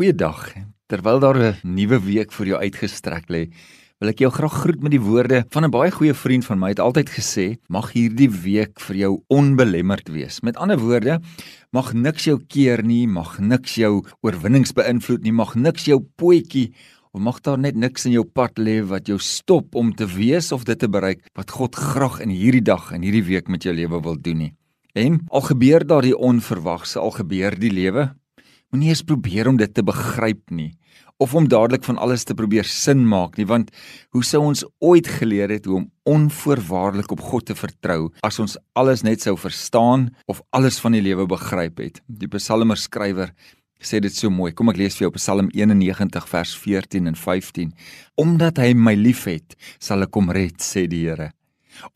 Goeiedag. Terwyl daar 'n nuwe week vir jou uitgestrek lê, wil ek jou graag groet met die woorde van 'n baie goeie vriend van my. Hy het altyd gesê, mag hierdie week vir jou onbelemmerd wees. Met ander woorde, mag niks jou keer nie, mag niks jou oorwinnings beïnvloed nie, mag niks jou pootjie of mag daar net niks in jou pad lê wat jou stop om te wees of dit te bereik wat God graag in hierdie dag en hierdie week met jou lewe wil doen nie. En al gebeur daar die onverwagse, al gebeur die lewe, moenie eens probeer om dit te begryp nie of om dadelik van alles te probeer sin maak nie want hoe sou ons ooit geleer het hoe om onvoorwaardelik op God te vertrou as ons alles net sou verstaan of alles van die lewe begryp het? Die psalmer skrywer sê dit so mooi. Kom ek lees vir jou Psalm 91 vers 14 en 15 omdat hy my liefhet sal ek hom red sê die Here.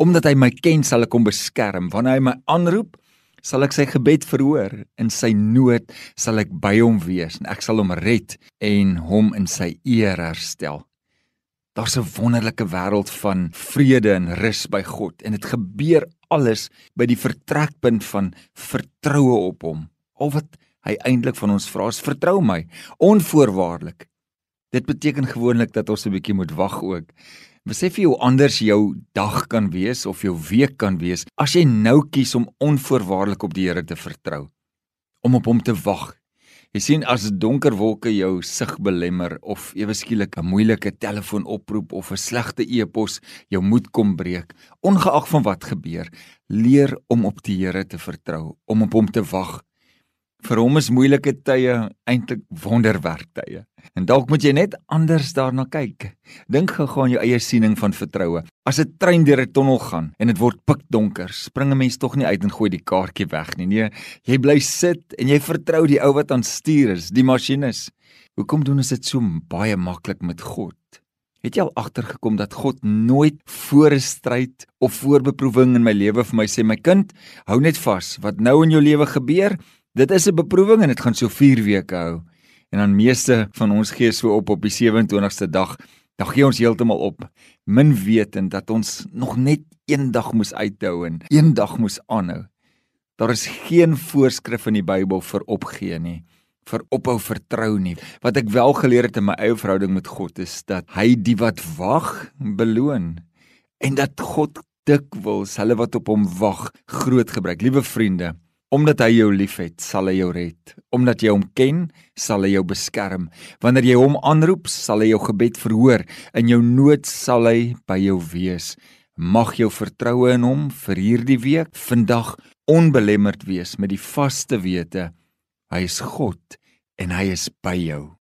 Omdat hy my ken sal ek hom beskerm. Wanneer hy my aanroep sal ek sy gebed verhoor? In sy nood sal ek by hom wees en ek sal hom red en hom in sy eer herstel. Daar's 'n wonderlike wêreld van vrede en rus by God en dit gebeur alles by die vertrekpunt van vertroue op hom. Al wat hy eintlik van ons vra is vertrou my onvoorwaardelik. Dit beteken gewoonlik dat ons 'n bietjie moet wag ook Besef jy hoe anders jou dag kan wees of jou week kan wees as jy nou kies om onvoorwaardelik op die Here te vertrou, om op hom te wag. Jy sien as donker wolke jou sig belemmer of ewe skielik 'n moeilike telefoonoproep of 'n slegte e-pos jou moed kom breek, ongeag van wat gebeur, leer om op die Here te vertrou, om op hom te wag. Vir hom is moeilike tye eintlik wonderwerktye. En dalk moet jy net anders daarna kyk. Dink gou aan jou eie siening van vertroue. As 'n trein deur 'n tonnel gaan en dit word pikdonker, spring 'n mens tog nie uit en gooi die kaartjie weg nie. Nee, jy bly sit en jy vertrou die ou wat aan stuur is, die masjinis. Hoekom doen ons dit so baie maklik met God? Het jy al agtergekom dat God nooit voor 'n stryd of voor beproewing in my lewe vir my sê my kind, hou net vas, wat nou in jou lewe gebeur, Dit is 'n beproewing en dit gaan so 4 weke hou. En dan meeste van ons gee so op op die 27ste dag. Dan gee ons heeltemal op, min wetend dat ons nog net een dag moes uithou en een dag moes aanhou. Daar is geen voorskrif in die Bybel vir opgee nie, vir ophou vertrou nie. Wat ek wel geleer het in my eie verhouding met God is dat hy die wat wag beloon en dat God dikwels hulle wat op hom wag groot gebruik. Liewe vriende, Omdat hy jou liefhet, sal hy jou red. Omdat jy hom ken, sal hy jou beskerm. Wanneer jy hom aanroep, sal hy jou gebed verhoor. In jou nood sal hy by jou wees. Mag jou vertroue in hom vir hierdie week vandag onbelemmerd wees met die vaste wete hy is God en hy is by jou.